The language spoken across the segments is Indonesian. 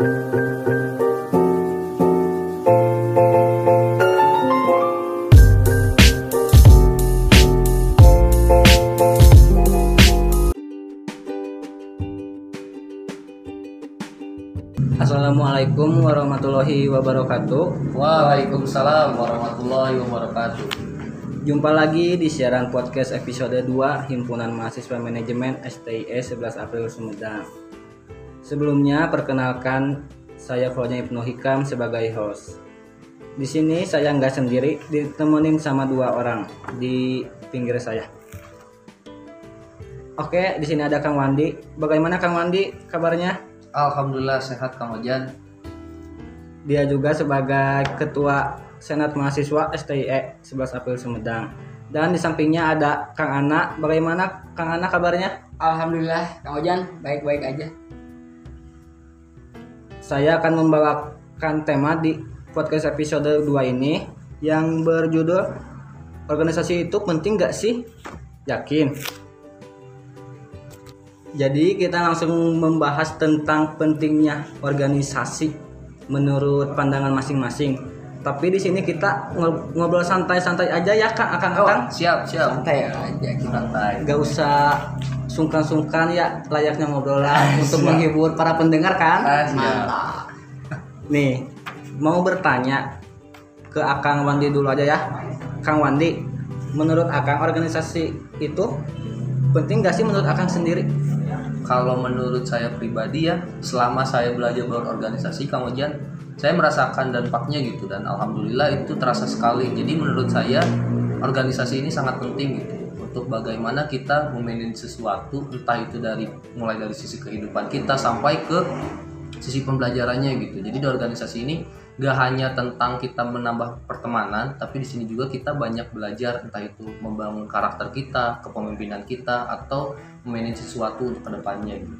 Assalamualaikum warahmatullahi wabarakatuh. Waalaikumsalam warahmatullahi wabarakatuh. Jumpa lagi di siaran podcast episode 2 Himpunan Mahasiswa Manajemen STIE 11 April Sumedang. Sebelumnya perkenalkan saya Fronya Ibnu Hikam sebagai host. Di sini saya nggak sendiri, ditemenin sama dua orang di pinggir saya. Oke, di sini ada Kang Wandi. Bagaimana Kang Wandi kabarnya? Alhamdulillah sehat Kang Ojan. Dia juga sebagai Ketua Senat Mahasiswa STIE 11 April Sumedang. Dan di sampingnya ada Kang Ana. Bagaimana Kang Ana kabarnya? Alhamdulillah, Kang Ojan baik-baik aja. Saya akan membawakan tema di podcast episode 2 ini yang berjudul Organisasi itu penting gak sih? Yakin. Jadi kita langsung membahas tentang pentingnya organisasi menurut pandangan masing-masing. Tapi di sini kita ngob- ngobrol santai-santai aja ya Kang, Akang, Oh, siap siap. Santai aja kita. Santai. Gak usah sungkan-sungkan ya layaknya ngobrol lah untuk menghibur para pendengar kan. Ah, siap. Mantap. Nih, mau bertanya ke Akang Wandi dulu aja ya. Kang Wandi, menurut Akang organisasi itu penting gak sih menurut Akang sendiri? Kalau menurut saya pribadi ya, selama saya belajar berorganisasi Kang Ojan, saya merasakan dampaknya gitu dan alhamdulillah itu terasa sekali. Jadi menurut saya organisasi ini sangat penting gitu untuk bagaimana kita memanage sesuatu entah itu dari mulai dari sisi kehidupan kita sampai ke sisi pembelajarannya gitu. Jadi di organisasi ini gak hanya tentang kita menambah pertemanan, tapi di sini juga kita banyak belajar entah itu membangun karakter kita, kepemimpinan kita, atau memanage sesuatu untuk ke depannya gitu.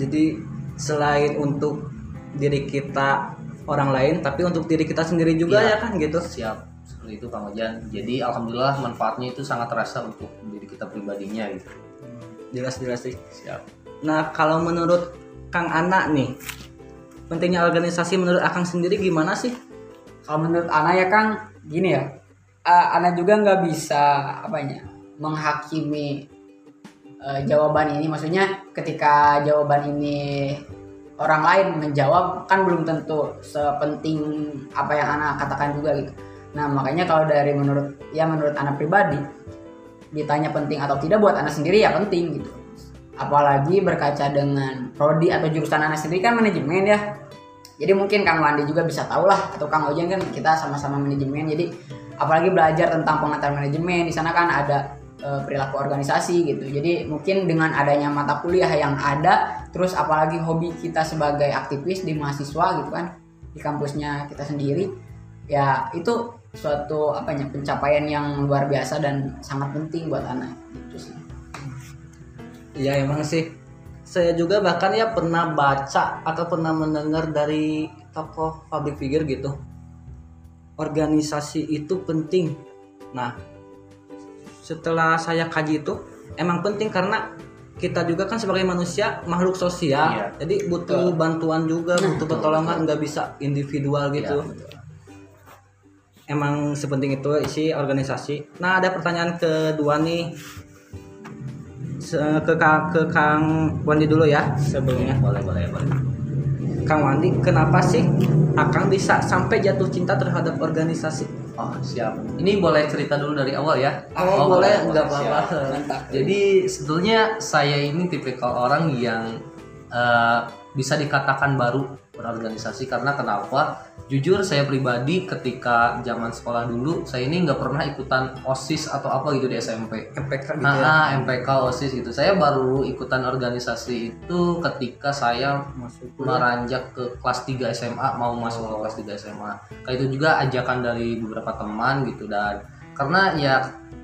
Jadi selain untuk diri kita orang lain, tapi untuk diri kita sendiri juga Iya. ya kan gitu. Siap seperti itu Kang Ojan. Jadi alhamdulillah manfaatnya itu sangat terasa untuk diri kita pribadinya gitu. Jelas-jelas sih. Siap. Nah kalau menurut Kang Ana nih, pentingnya organisasi menurut Akang sendiri gimana sih? Kalau menurut Ana ya Kang, gini ya. eh, Ana juga nggak bisa apanya menghakimi eh, jawaban ini. Maksudnya ketika jawaban ini orang lain menjawab kan belum tentu sepenting apa yang Ana katakan juga gitu. Nah makanya kalau dari menurut ya menurut Ana pribadi ditanya penting atau tidak buat Ana sendiri ya penting gitu. Apalagi berkaca dengan prodi atau jurusan Ana sendiri kan manajemen ya. Jadi mungkin Kang Wandi juga bisa tahu lah atau Kang Ojan kan kita sama-sama manajemen. Jadi apalagi belajar tentang pengetahuan manajemen di sana kan ada eh, perilaku organisasi gitu. Jadi mungkin dengan adanya mata kuliah yang ada, terus apalagi hobi kita sebagai aktivis di mahasiswa gitu kan di kampusnya kita sendiri, ya itu suatu apanya pencapaian yang luar biasa dan sangat penting buat anak gitu sih. Iya emang sih. Saya juga bahkan ya pernah baca atau pernah mendengar dari tokoh public figure gitu. Organisasi itu penting. Nah, setelah saya kaji itu emang penting karena kita juga kan sebagai manusia makhluk sosial. Iya. Jadi butuh bantuan juga, butuh pertolongan nggak bisa individual gitu. Ya, betul. Emang sepenting itu isi organisasi. Nah, ada pertanyaan kedua nih. Ke Kang, ke Kang Wandi dulu ya sebelumnya. Boleh boleh boleh. Kang Wandi, kenapa sih Akang bisa sampai jatuh cinta terhadap organisasi? Oh siap. Ini boleh cerita dulu dari awal ya? Oh, boleh, nggak apa-apa. Jadi sebetulnya saya ini tipikal orang yang eh, bisa dikatakan baru berorganisasi karena kenapa? Jujur saya pribadi ketika zaman sekolah dulu saya ini nggak pernah ikutan osis atau apa gitu di SMP. MPK gitu ya. ah, MPK osis gitu. Saya baru ikutan organisasi itu ketika saya Masuk meranjak ke kelas 3 SMA mau masuk ke kelas 3 SMA kayak itu juga ajakan dari beberapa teman gitu dan karena ya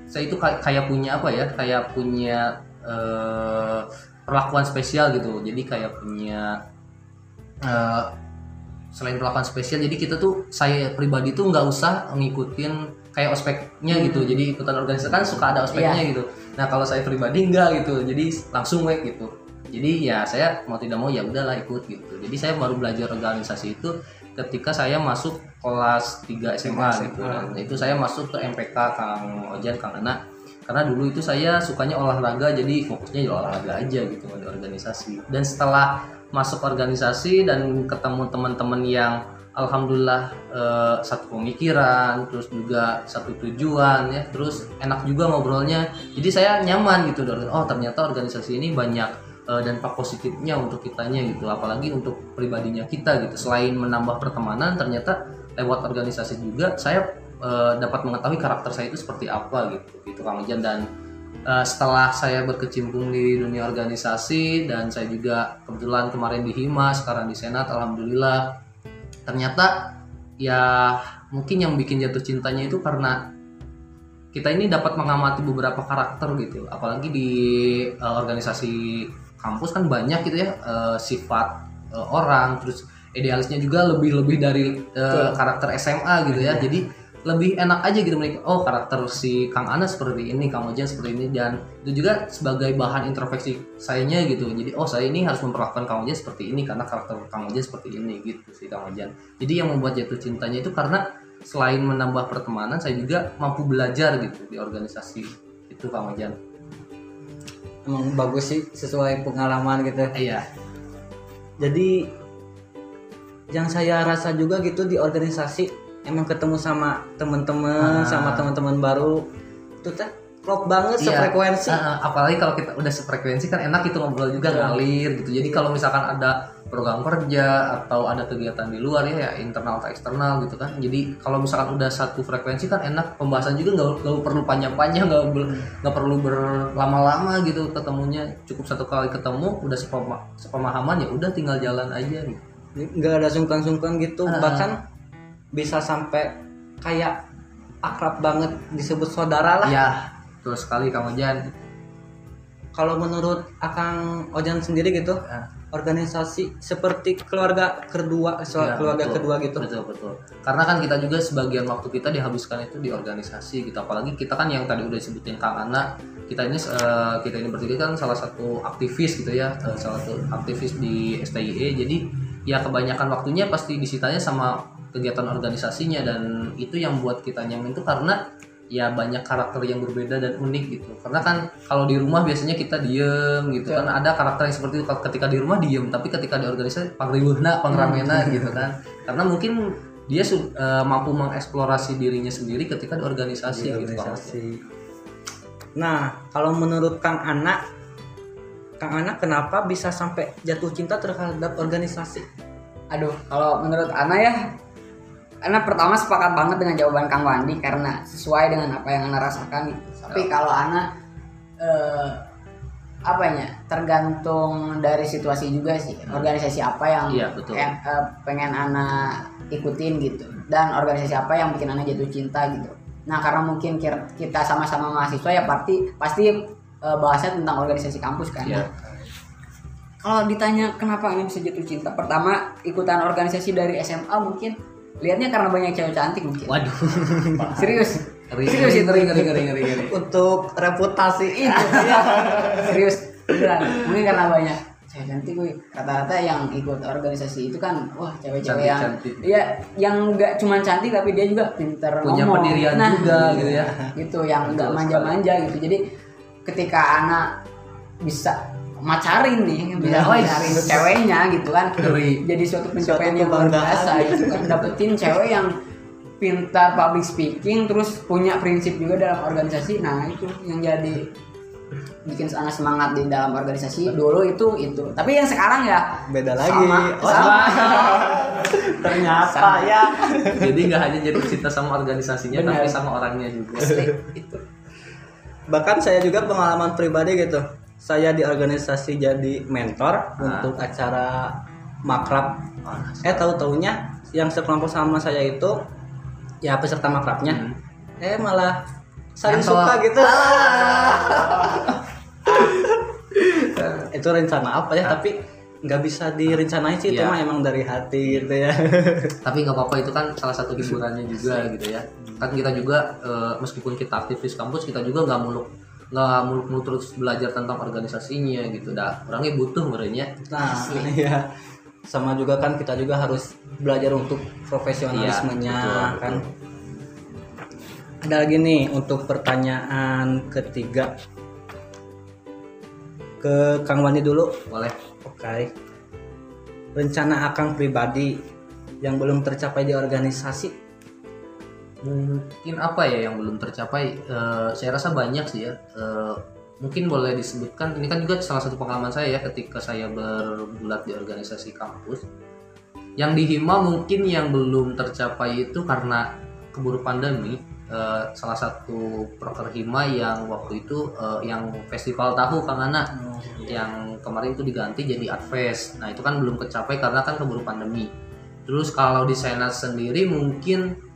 saya itu kayak, kayak punya apa ya kayak punya eh, perlakuan spesial gitu. Jadi kayak punya eh, selain perlakuan spesial jadi kita tuh saya pribadi tuh nggak usah ngikutin kayak ospeknya gitu. Jadi ikutan organisasi kan suka ada ospeknya gitu. Nah kalau saya pribadi enggak gitu. Jadi langsung we gitu. Jadi ya saya mau tidak mau ya udahlah ikut gitu. Jadi saya baru belajar organisasi itu ketika saya masuk kelas 3 SMA gitu. Dan itu saya masuk ke MPK Kang Ojan Kang Ana karena dulu itu saya sukanya olahraga jadi fokusnya di olahraga aja gitu di organisasi. Dan setelah masuk organisasi dan ketemu teman-teman yang alhamdulillah eh, satu pemikiran terus juga satu tujuan ya terus enak juga ngobrolnya. Jadi saya nyaman gitu oh ternyata organisasi ini banyak eh, dampak positifnya untuk kitanya gitu apalagi untuk pribadinya kita gitu. Selain menambah pertemanan ternyata lewat organisasi juga saya eh, dapat mengetahui karakter saya itu seperti apa gitu gitu Kang Ujan dan eh, setelah saya berkecimpung di dunia organisasi dan saya juga kebetulan kemarin di Hima sekarang di Senat alhamdulillah ternyata ya mungkin yang bikin jatuh cintanya itu karena kita ini dapat mengamati beberapa karakter gitu. Apalagi di eh, organisasi kampus kan banyak gitu ya eh, sifat eh, orang terus idealisnya juga lebih lebih dari eh, karakter SMA gitu ya. Jadi lebih enak aja gitu mereka oh karakter si Kang Ana seperti ini Kang Ojan seperti ini dan itu juga sebagai bahan introspeksi sayanya gitu. Jadi oh saya ini harus memperlakukan Kang Ojan seperti ini karena karakter Kang Ojan seperti ini gitu sih Kang Ojan jadi yang membuat jatuh cintanya itu karena selain menambah pertemanan saya juga mampu belajar gitu di organisasi itu Kang Ojan emang bagus sih sesuai pengalaman gitu. Iya. Jadi yang saya rasa juga gitu di organisasi emang ketemu sama teman-teman Ah. sama teman-teman baru itu teh klop banget Iya. sefrekuensi ah, apalagi kalau kita udah sefrekuensi kan enak itu ngobrol juga Betul. ngalir gitu. Jadi kalau misalkan ada program kerja atau ada kegiatan di luar ya, ya internal atau eksternal gitu kan. Jadi kalau misalkan udah satu frekuensi kan enak pembahasan juga nggak nggak perlu panjang-panjang nggak ber- nggak perlu berlama-lama gitu ketemunya cukup satu kali ketemu udah sepema- sepemahaman ya udah tinggal jalan aja gitu. nggak ada sungkan-sungkan gitu Ah. bahkan bisa sampai kayak akrab banget disebut saudara lah Ya betul sekali Kang Ojan. kalau menurut akang Ojan sendiri gitu Ah. organisasi seperti keluarga kedua so- Iya, keluarga betul. kedua gitu betul betul karena kan kita juga sebagian waktu kita dihabiskan itu di organisasi gitu apalagi kita kan yang tadi udah disebutin kang Ana kita ini eh, kita ini bertiga kan salah satu aktivis gitu ya eh, salah satu aktivis di STIE jadi ya kebanyakan waktunya pasti disitanya sama kegiatan organisasinya dan itu yang buat kita nyaman itu karena ya banyak karakter yang berbeda dan unik gitu karena kan kalau di rumah biasanya kita diem gitu kan ada karakter yang seperti itu ketika di rumah diem tapi ketika di organisasi pangribuhna pangramena gitu kan karena mungkin dia eh, mampu mengeksplorasi dirinya sendiri ketika di organisasi, Di gitu Kang. organisasi. Nah, kalau menurut Kang Anak, Kang Anak kenapa bisa sampai jatuh cinta terhadap organisasi? Aduh, kalau menurut Ana ya, Ana pertama sepakat banget dengan jawaban Kang Wandi karena sesuai dengan apa yang Ana rasakan. gitu. Tapi kalau Ana eh, apa ya, tergantung dari situasi juga sih. Organisasi apa yang Iya, betul. yang, eh, pengen Ana ikutin gitu, dan organisasi apa yang bikin Ana jatuh cinta gitu. Nah, karena mungkin kita sama-sama mahasiswa ya pasti pasti eh, bahasnya tentang organisasi kampus kan. Iya. Kalau ditanya kenapa ini bisa jatuh cinta, pertama ikutan organisasi dari SMA mungkin lihatnya karena banyak cewek cantik mungkin. waduh Serius, Ngeri, serius itu ngeri, ngeri, ngeri, ngeri. Untuk reputasi Itu, iya. serius, beneran. Mungkin karena banyak cewek cantik, gue rata-rata yang ikut organisasi itu kan, wah cewek-cewek yang, iya, yang nggak cuma cantik tapi dia juga pinter Punya ngomong. pendirian Nah, juga gitu ya. Gitu, yang nggak Betul manja-manja gitu. Jadi ketika anak bisa macarin nih, bisa Wih. macarin ceweknya gitu kan, Ngeri. jadi suatu pencapaian yang luar biasa gitu kan dapetin cewek yang pintar public speaking terus punya prinsip juga dalam organisasi nah itu yang jadi bikin anak semangat di dalam organisasi dulu itu itu tapi yang sekarang ya beda lagi. sama, Oh, sama. ternyata Sama. ya. jadi nggak hanya jatuh cinta sama organisasinya Benar. tapi sama orangnya juga Asli, itu Bahkan saya juga pengalaman pribadi gitu. Saya di organisasi jadi mentor untuk acara makrab. Eh tahu taunya yang sekelompok sama saya itu ya peserta makrabnya. Hmm. Eh malah saling Mentor. suka gitu. itu rencana apa ya? Tapi nggak bisa direncanain sih itu Iya. mah emang dari hati gitu ya. tapi nggak apa-apa itu kan salah satu hiburannya juga gitu ya kan kita juga eh, meskipun kita aktivis kampus kita juga nggak muluk nggak muluk-muluk terus belajar tentang organisasinya gitu dah orangnya butuh merenya Nah, iya. Sama juga kan kita juga harus belajar untuk profesionalismenya Iya, betul, kan. Ada lagi nih untuk pertanyaan ketiga ke Kang Wandi dulu. boleh Oke. Rencana Akang pribadi yang belum tercapai di organisasi. Mungkin apa ya yang belum tercapai? Eh, saya rasa banyak sih ya. Eh, mungkin boleh disebutkan ini kan juga salah satu pengalaman saya ya ketika saya bergulat di organisasi kampus. Yang di Hima mungkin yang belum tercapai itu karena keburu pandemi. Eh, salah satu proker Hima yang waktu itu eh, yang festival tahu Kang Ana yang kemarin itu diganti jadi Adfest. Nah itu kan belum kecapai karena kan keburu pandemi. Terus kalau di Senat sendiri mungkin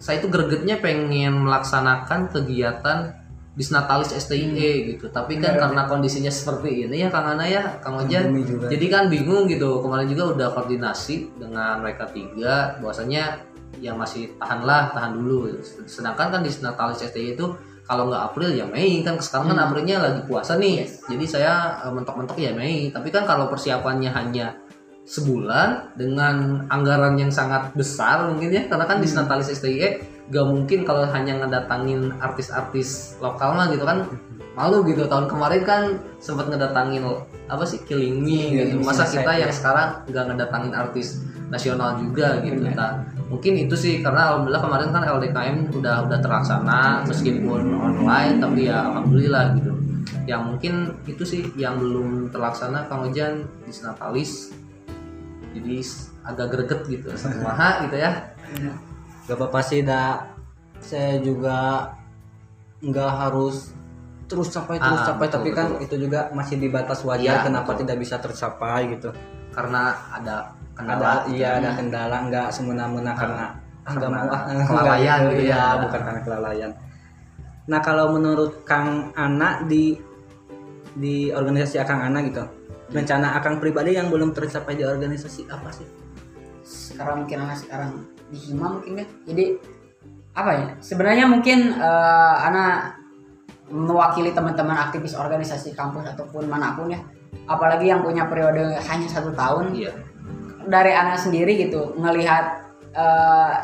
saya itu gregetnya pengen melaksanakan kegiatan Disnatalis STIE gitu. Tapi kan Benar. karena kondisinya seperti ini ya Kang Ana ya, Kang Ojan. Jadi kan bingung gitu. Kemarin juga udah koordinasi dengan mereka tiga. Bahwasanya yang masih tahan lah, tahan dulu. Sedangkan kan Disnatalis STIE itu kalau nggak April ya Mei kan sekarang kan Hmm. Aprilnya lagi puasa nih. Yes. Jadi saya eh, mentok-mentok ya Mei. Tapi kan kalau persiapannya hanya sebulan dengan anggaran yang sangat besar mungkin ya karena kan di Natalis STIE gak mungkin kalau hanya ngedatangin artis-artis lokal mah gitu kan malu gitu. Tahun kemarin kan sempat ngedatangin apa sih Killing Me Iya, gitu. Masa kita yang ya. sekarang gak ngedatangin artis nasional juga gitu. Benar. Nah, mungkin itu sih karena alhamdulillah kemarin kan LDKM udah udah terlaksana meskipun online tapi ya alhamdulillah gitu. Yang mungkin itu sih yang belum terlaksana Kang Ojan di Natalis jadi agak greget gitu sama gitu ya Gak apa-apa sih, dah. Saya juga nggak harus terus capai terus Ah, capai, betul, tapi kan betul. itu juga masih di batas wajar. Iya, kenapa betul. tidak bisa tercapai gitu? karena ada kendala Ada, gitu. iya ada kendala, nggak semena-mena karena ah, nggak karena mau ah kelalaian nggak gitu iya, ya. bukan karena kelalaian. Nah kalau menurut Kang Ana di di organisasi Akang Ana gitu, rencana Akang pribadi yang belum tercapai di organisasi apa sih? sekarang mungkin anak sekarang di Hima mungkin ya. Jadi apa ya? Sebenarnya mungkin eh, anak mewakili teman-teman aktivis organisasi kampus ataupun mana pun ya. Apalagi yang punya periode hanya satu tahun. Iya. Dari anak sendiri gitu ngelihat eh,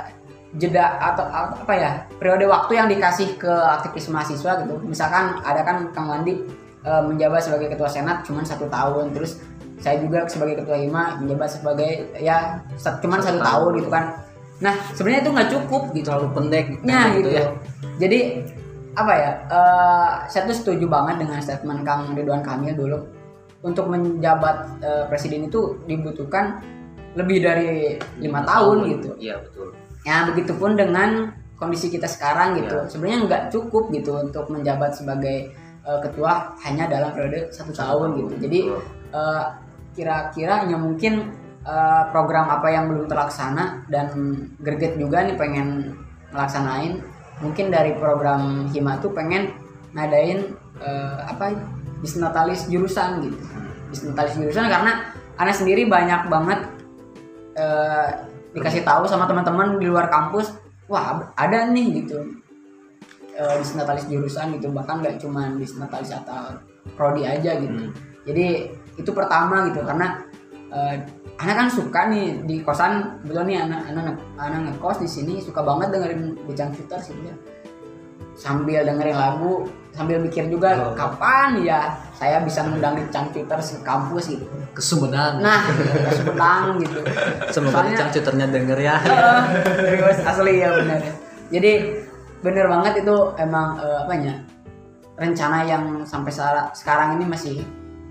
jeda atau atau apa ya? Periode waktu yang dikasih ke aktivis mahasiswa gitu. Misalkan ada kan Kang Wandi eh, menjabat sebagai ketua senat cuman satu tahun terus saya juga sebagai ketua hima menjabat sebagai ya cuman Satu satu, tahun. tahun gitu kan nah sebenarnya itu nggak cukup gitu Terlalu pendek Ya gitu, ya. Jadi apa ya? eh, saya tuh setuju banget dengan statement Kang Ridwan Kamil dulu. Untuk menjabat eh, presiden itu dibutuhkan lebih dari lima tahun gitu. iya betul Ya begitupun dengan kondisi kita sekarang gitu. Ya. Sebenarnya nggak cukup gitu untuk menjabat sebagai eh, ketua hanya dalam periode satu tahun gitu. Jadi eh, kira-kira hanya mungkin eh, program apa yang belum terlaksana dan greget juga nih pengen ngelaksanain mungkin dari program hima tuh pengen ngadain eh, apa disnatalis jurusan gitu. Disnatalis jurusan karena anak sendiri banyak banget eh, dikasih tahu sama teman-teman di luar kampus wah ada nih gitu eh, disnatalis jurusan gitu. Bahkan nggak cuma disnatalis atau prodi aja gitu. Hmm. jadi itu pertama gitu. Karena eh, anak kan suka nih di kosan. Betul nih anak anak anak ngekos di sini. Suka banget dengerin Bujang Shooter sih dia. Sambil dengerin lagu sambil mikir juga Oh. kapan ya saya bisa ngundang di Shooter ke kampus gitu. Ke Sumedang. Nah ke Sumedang gitu. Semoga Soalnya- cangcuternya denger ya. Serius asli ya benar jadi bener banget itu emang eh, apa ya rencana yang sampai sekarang ini masih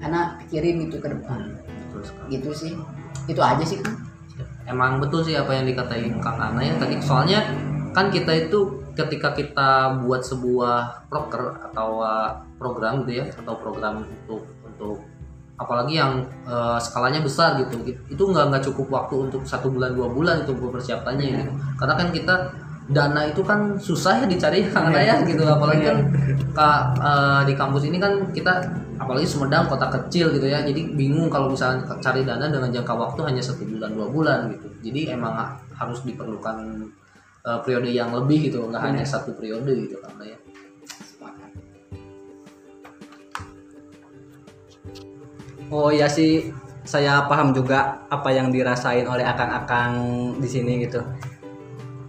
anak pikirin gitu ke depan. Betul sekali. gitu sih. Itu aja sih kan Emang betul sih apa yang dikatain Kang Ana ya tadi. Soalnya kan kita itu ketika kita buat sebuah proker atau uh, program gitu ya atau program untuk untuk apalagi yang uh, skalanya besar gitu. Itu nggak nggak cukup waktu untuk satu bulan dua bulan untuk persiapannya gitu. Karena kan kita dana itu kan susah ya dicari kang raya gitu. Iya. Apalagi kan iya. kak e, di kampus ini kan kita apalagi Sumedang kota kecil gitu ya. Jadi bingung kalau misalnya cari dana dengan jangka waktu hanya satu bulan dua bulan gitu. Jadi emang harus diperlukan e, periode yang lebih gitu nggak hanya iya. satu periode gitu karena ya. Oh ya sih. Saya paham juga apa yang dirasain oleh akang-akang di sini gitu.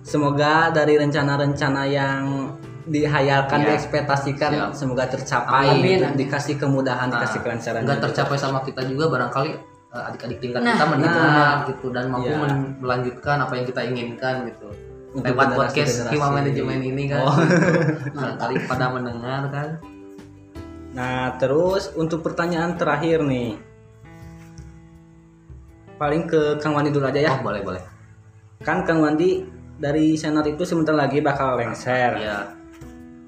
Semoga dari rencana-rencana yang dihayalkan, Iya. diekspektasikan, Siap. semoga tercapai, Amin, gitu. dikasih kemudahan, dikasih Nah, kelancaran. nggak juga. tercapai sama kita juga barangkali eh, adik-adik tingkat Nah, kita menikmati nah. gitu dan mampu Iya. men- melanjutkan apa yang kita inginkan gitu Untuk lewat podcast. Hima Manajemen ini kan Oh. barangkali pada mendengar kan Nah, terus untuk pertanyaan terakhir nih. Paling ke Kang Wandi dulu aja ya. oh boleh boleh Kan Kang Wandi dari senar itu sebentar lagi bakal lengser. ya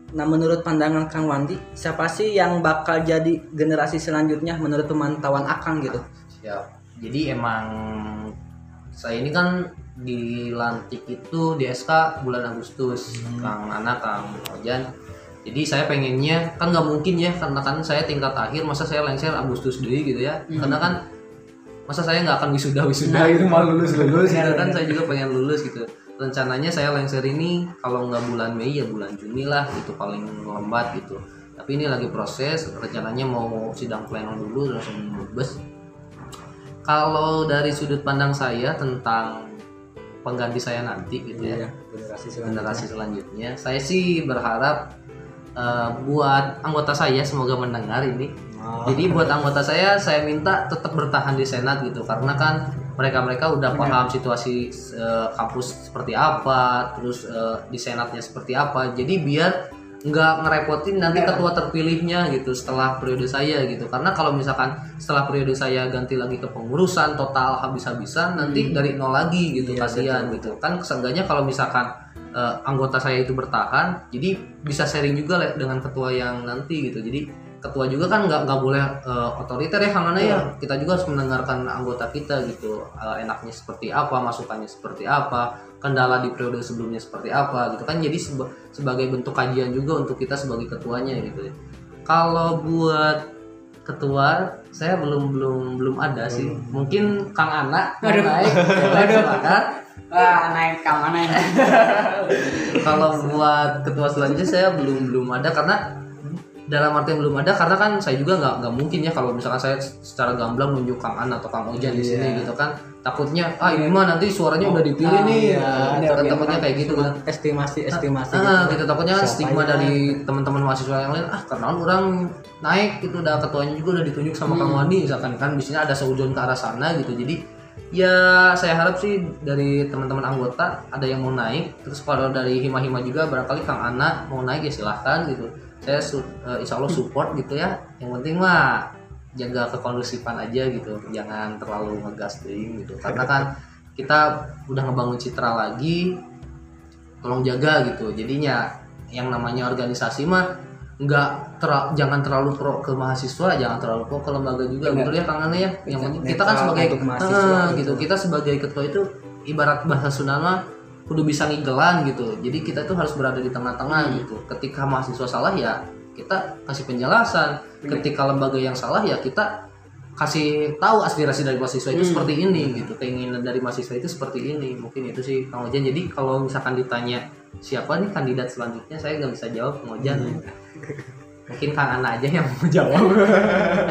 Nah, menurut pandangan Kang Wandi, siapa sih yang bakal jadi generasi selanjutnya menurut pemantauan Akang gitu? siap. Jadi emang saya ini kan dilantik itu di SK bulan Agustus Kang Ana Kang Ojan. Jadi saya pengennya kan nggak mungkin ya karena kan saya tingkat akhir masa saya lengser Agustus dulu gitu ya. Karena kan masa saya nggak akan wisuda wisuda gitu mau lulus lulus gitu kan. saya juga pengen lulus gitu rencananya saya lengser ini kalau nggak bulan Mei ya bulan Juni lah itu paling lambat gitu tapi ini lagi proses rencananya mau sidang pleno dulu langsung lulus kalau dari sudut pandang saya tentang pengganti saya nanti gitu ya Iya, generasi selanjutnya. generasi selanjutnya saya sih berharap eh, buat anggota saya semoga mendengar ini. Jadi buat anggota saya saya minta tetap bertahan di senat gitu. Karena kan mereka-mereka udah paham situasi eh, kampus seperti apa terus eh, di senatnya seperti apa. Jadi biar nggak ngerepotin nanti ketua terpilihnya gitu setelah periode saya gitu. Karena kalau misalkan setelah periode saya ganti lagi ke pengurusan total habis-habisan nanti dari nol lagi gitu Iya, kasihan gitu. kan seenggaknya kalau misalkan eh, anggota saya itu bertahan jadi bisa sharing juga lah dengan ketua yang nanti gitu. Jadi ketua juga kan nggak nggak boleh eh, otoriter ya Kang Ana ya. Kita juga harus mendengarkan anggota kita gitu. Eh, enaknya seperti apa masukannya seperti apa kendala di periode sebelumnya seperti apa gitu kan. Jadi seba- sebagai bentuk kajian juga untuk kita sebagai ketuanya gitu kalau buat ketua saya belum belum belum ada sih. Mungkin Kang Ana mau Aduh. naik boleh silakan Wah, naik mana ya? kalau buat ketua selanjutnya saya belum belum ada karena dalam artian belum ada karena kan saya juga nggak nggak mungkin ya kalau misalkan saya secara gamblang nunjuk Kang An atau Kang Ojan di sini Iya. gitu kan takutnya ah ini mah nanti suaranya udah dipilih Ah, nih iya. Nah, kan takutnya kayak gitu kan estimasi estimasi Ah, gitu. gitu takutnya kan Siapa stigma ya? dari teman-teman mahasiswa yang lain ah karena orang naik gitu udah ketuanya juga udah ditunjuk sama Hmm. Kang Wandi misalkan kan bisnisnya ada seujon ke arah sana gitu jadi ya saya harap sih dari teman-teman anggota ada yang mau naik terus kalau dari hima-hima juga barangkali Kang Ana mau naik ya silahkan gitu saya su- eh, insya Allah support gitu ya. Yang penting mah jaga kekondusifan aja gitu. Jangan terlalu ngegas deh gitu. Karena kan kita udah ngebangun citra lagi tolong jaga gitu. Jadinya yang namanya organisasi mah nggak tera- jangan terlalu pro ke mahasiswa jangan terlalu pro ke lembaga juga. Benar. betul ya Kang Ana ya? Yang penting kita kan sebagai mahasiswa Ah, gitu. gitu. Kita sebagai ketua itu ibarat bahasa Sunda mah kudu bisa ngigelan gitu. Jadi kita tuh harus berada di tengah-tengah gitu. Ketika mahasiswa salah ya kita kasih penjelasan. Ketika lembaga yang salah ya kita kasih tahu aspirasi dari mahasiswa itu seperti ini gitu. Keinginan dari mahasiswa itu seperti ini. Mungkin itu sih Kang Ojan. Jadi kalau misalkan ditanya siapa nih kandidat selanjutnya? Saya nggak bisa jawab Kang Ojan. Mungkin Kang Ana aja yang mau jawab.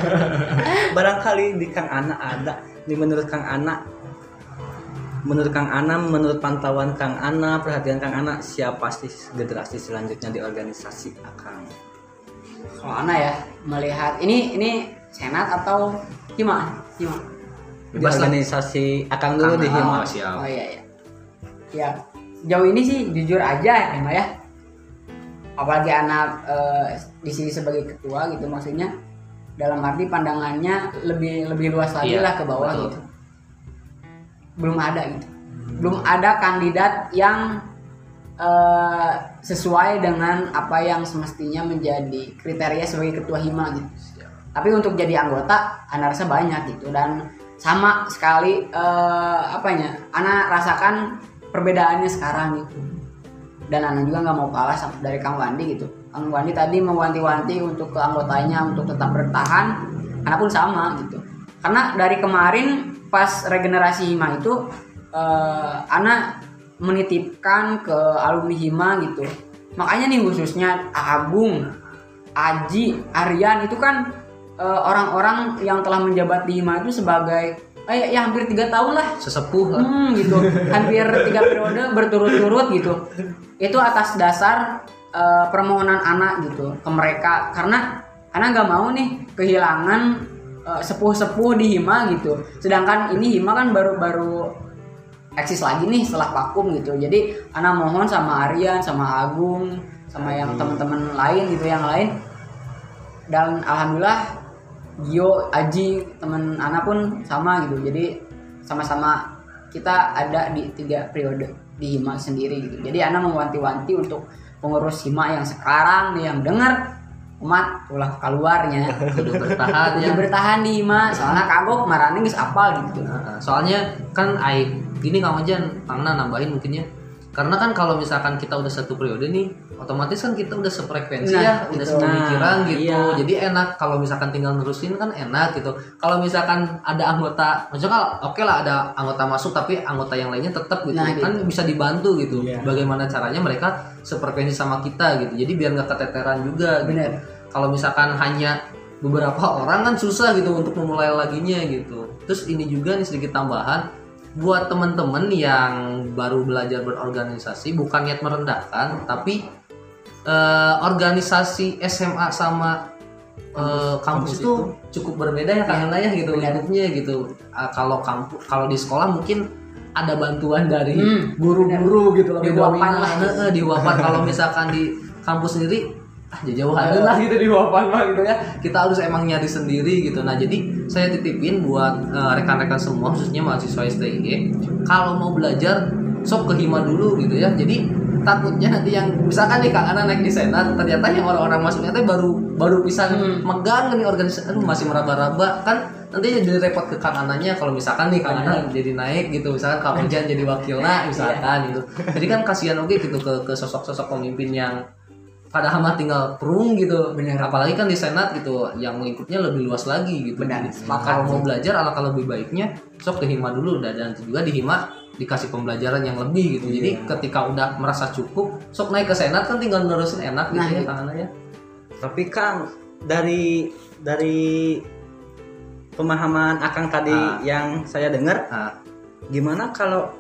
Barangkali di Kang Ana ada. Di menurut Kang Ana menurut Kang Ana menurut pantauan Kang Ana perhatian Kang Ana siapa sih generasi selanjutnya di organisasi Akang Kalau Ana ya melihat ini ini senat atau gimana? Gimana? di Bebas lah. organisasi Akang dulu Kang di Hima siap. Oh iya iya. Ya, jauh ini sih jujur aja ya, Emma ya. Apalagi anak eh, di sini sebagai ketua gitu maksudnya dalam arti pandangannya lebih lebih luas lagi Iya, lah ke bawah betul. gitu. Belum ada gitu. Belum ada kandidat yang eh, sesuai dengan apa yang semestinya menjadi kriteria sebagai ketua hima gitu. Tapi untuk jadi anggota anak rasa banyak gitu. Dan sama sekali eh, apanya anak rasakan perbedaannya sekarang gitu. Dan anak juga nggak mau kalah sama- dari Kang Wandi gitu. Kang Wandi tadi mewanti-wanti untuk ke anggotanya untuk tetap bertahan. Anak pun sama gitu. Karena dari kemarin pas regenerasi Hima itu eh, anak menitipkan ke alumni Hima gitu makanya nih khususnya Agung Aji Aryan itu kan eh, orang-orang yang telah menjabat di Hima itu sebagai eh, ya hampir tiga tahun lah sesepuh lah Hmm, gitu. Hampir tiga periode berturut-turut gitu. Itu atas dasar eh, permohonan anak gitu ke mereka karena anak nggak mau nih kehilangan eh, sepuh-sepuh di Hima gitu. Sedangkan ini Hima kan baru-baru eksis lagi nih setelah vakum gitu. Jadi anak mohon sama Aryan, sama Agung, sama yang teman-teman lain gitu yang lain. Dan alhamdulillah Gio, Aji, teman anak pun sama gitu. Jadi sama-sama kita ada di tiga periode di Hima sendiri gitu. Jadi anak mewanti-wanti untuk pengurus Hima yang sekarang nih yang dengar umat ulah keluarnya kudu bertahan ya. bertahan di Hima soalnya kagok marane geus apal gitu. Nah, soalnya kan ai gini Kang Ojan Tangna nambahin mungkin ya karena kan kalau misalkan kita udah satu periode nih otomatis kan kita udah sefrekuensi Nah, ya udah itu. sepemikiran Nah, gitu iya. jadi enak kalau misalkan tinggal nerusin kan enak gitu kalau misalkan ada anggota maksudnya oke lah ada anggota masuk tapi anggota yang lainnya tetap gitu Nah, kan bisa dibantu gitu Iya. bagaimana caranya mereka sefrekuensi sama kita gitu jadi biar nggak keteteran juga gitu. Bener. kalau misalkan hanya beberapa orang kan susah gitu untuk memulai laginya gitu terus ini juga nih sedikit tambahan buat temen-temen yang baru belajar berorganisasi bukan niat merendahkan tapi eh, organisasi SMA sama eh, kampus, kampus itu cukup berbeda ya karena ya gitu lingkupnya gitu. Ah, kalau kampus kalau di sekolah mungkin ada bantuan dari Hmm, guru-guru gitu lebih Diwapan dominan lah. Heeh, diwapan kalau misalkan di kampus sendiri ah jauh-jauhan lah gitu di wapan mah gitu ya. Kita harus emang nyari sendiri gitu. Nah jadi saya titipin buat eh, rekan-rekan semua khususnya mahasiswa STIG kalau mau belajar sok ke hima dulu gitu ya. Jadi takutnya nanti yang misalkan nih kang Ana naik di senat ternyata yang orang-orang masuknya teh baru baru bisa Hmm. megang nih organisasi. Aduh masih meraba-raba. Kan nanti jadi repot ke kang Ananya kalau misalkan nih kang Ana jadi naik gitu. Misalkan kang Ojan jadi wakilnya misalkan gitu. Jadi kan kasihan oke gitu ke ke sosok-sosok pemimpin yang padahal mah tinggal perung gitu Bener. apalagi kan di senat gitu yang lingkupnya lebih luas lagi gitu Benar, Jadi, sepakat kalau mau belajar alangkah lebih baiknya sok ke hima dulu dan dan juga di hima dikasih pembelajaran yang lebih gitu jadi Iya. ketika udah merasa cukup sok naik ke senat kan tinggal nerusin enak gitu Nah, ya. Kang Ana ya Tapi Kang dari dari pemahaman Akang tadi Ah. yang saya dengar nah, gimana kalau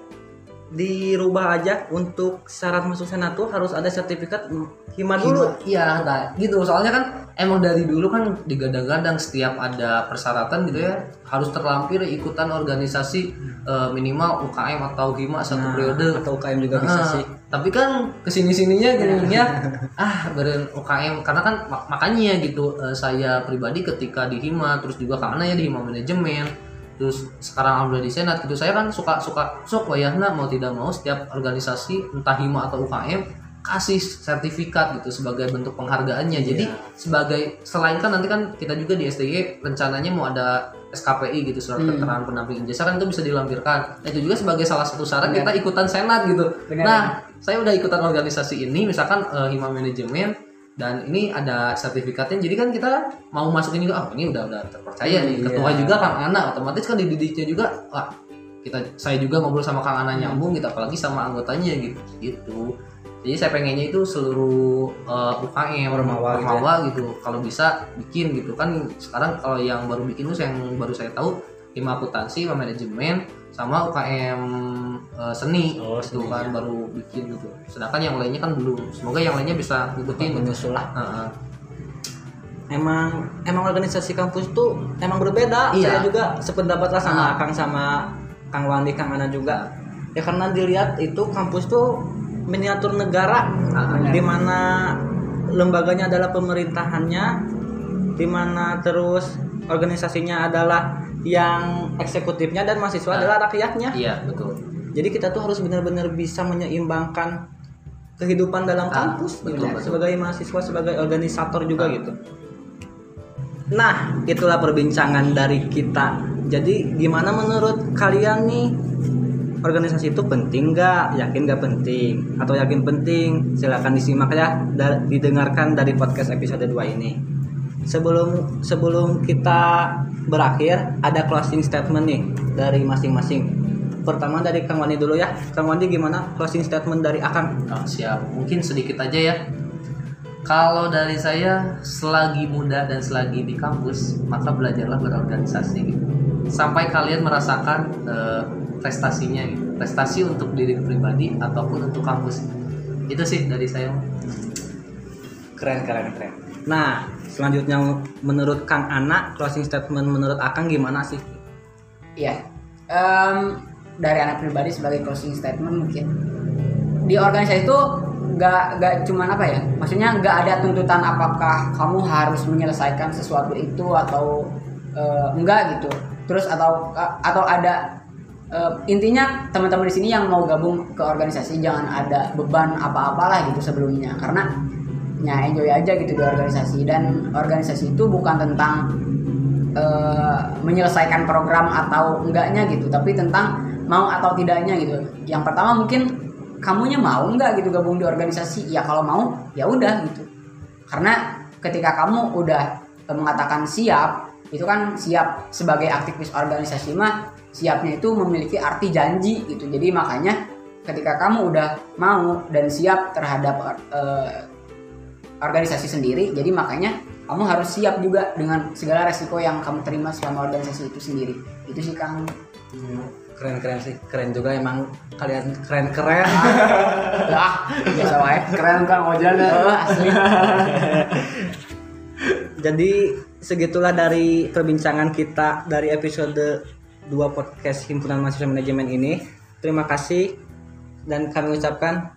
dirubah aja untuk syarat masuk senat tuh harus ada sertifikat hima dulu. Iya, nah gitu. Soalnya kan emang dari dulu kan digadang-gadang setiap ada persyaratan gitu ya harus terlampir ikutan organisasi eh, minimal UKM atau HIMA satu Nah, periode. atau UKM juga bisa Nah, sih. Tapi kan ke sini sininya gininya ah beren UKM karena kan mak- makanya gitu eh, saya pribadi ketika di HIMA terus juga karena ya di HIMA manajemen terus sekarang alhamdulillah di senat gitu saya kan suka suka sok wayahna mau tidak mau setiap organisasi entah HIMA atau UKM kasih sertifikat gitu sebagai bentuk penghargaannya jadi sebagai selain kan nanti kan kita juga di SDG rencananya mau ada SKPI gitu surat Hmm. keterangan pendamping ijazah kan itu bisa dilampirkan Nah, itu juga sebagai salah satu syarat Benar. kita ikutan senat gitu Benar. nah saya udah ikutan organisasi ini misalkan eh, hima manajemen dan ini ada sertifikatnya jadi kan kita mau masukin juga oh ini udah udah terpercaya nih Iya. ketua juga kang Ana otomatis kan dididiknya juga wah kita saya juga ngobrol sama kang Ana nyambung gitu apalagi sama anggotanya gitu gitu jadi saya pengennya itu seluruh eh, UKM Ormawa gitu ya. Gitu kalau bisa bikin gitu kan sekarang kalau yang baru bikin itu yang baru saya tahu hima akuntansi sama manajemen sama UKM eh, seni Oh, itu kan ya. baru bikin gitu sedangkan yang lainnya kan belum semoga yang lainnya bisa ngikutin menyusul lah. Heeh. Emang emang organisasi kampus tuh emang berbeda. Iya. Saya juga sependapat lah sama Ah. Kang sama Kang Wandi, Kang Ana juga. Ya karena dilihat itu kampus tuh miniatur negara Ah, di mana lembaganya adalah pemerintahannya, di mana terus organisasinya adalah yang eksekutifnya dan mahasiswa Ah. adalah rakyatnya. iya betul Jadi kita tuh harus benar-benar bisa menyeimbangkan kehidupan dalam Ah, kampus betul, gitu. betul. sebagai mahasiswa sebagai organisator juga Ah. gitu. Nah, itulah perbincangan dari kita. Jadi gimana menurut kalian nih organisasi itu penting nggak? Yakin nggak penting? Atau yakin penting? Silakan disimak ya, da- didengarkan dari podcast episode 2 ini. Sebelum sebelum kita berakhir, ada closing statement nih dari masing-masing. Pertama dari Kang Wandi dulu ya. Kang Wandi gimana closing statement dari Akang? Oh, siap mungkin sedikit aja ya Kalau dari saya selagi muda dan selagi di kampus maka belajarlah berorganisasi gitu. Sampai kalian merasakan eh, prestasinya gitu. Prestasi untuk diri pribadi ataupun untuk kampus. Itu sih dari saya. Keren keren keren. Nah, selanjutnya menurut Kang Ana closing statement menurut Akang gimana sih? Iya. Em, dari anak pribadi sebagai closing statement mungkin di organisasi itu nggak nggak cuman apa ya maksudnya nggak ada tuntutan apakah kamu harus menyelesaikan sesuatu itu atau eh, enggak gitu terus atau atau ada eh, intinya teman-teman di sini yang mau gabung ke organisasi jangan ada beban apa-apalah gitu sebelumnya karena ya enjoy aja gitu di organisasi. Dan organisasi itu bukan tentang eh, menyelesaikan program atau enggaknya gitu tapi tentang mau atau tidaknya gitu. Yang pertama mungkin kamunya mau nggak gitu gabung di organisasi? Ya kalau mau ya udah gitu. Karena ketika kamu udah eh, mengatakan siap itu kan siap sebagai aktivis organisasi mah siapnya itu memiliki arti janji gitu. Jadi makanya ketika kamu udah mau dan siap terhadap eh, organisasi sendiri jadi makanya kamu harus siap juga dengan segala resiko yang kamu terima selama organisasi itu sendiri itu sih kang Keren keren sih, keren juga emang kalian keren keren. lah biasa wae Keren Kang Ojan ya. Eh, asli Jadi segitulah dari perbincangan kita dari episode 2 podcast Himpunan Mahasiswa Manajemen ini. Terima kasih dan kami ucapkan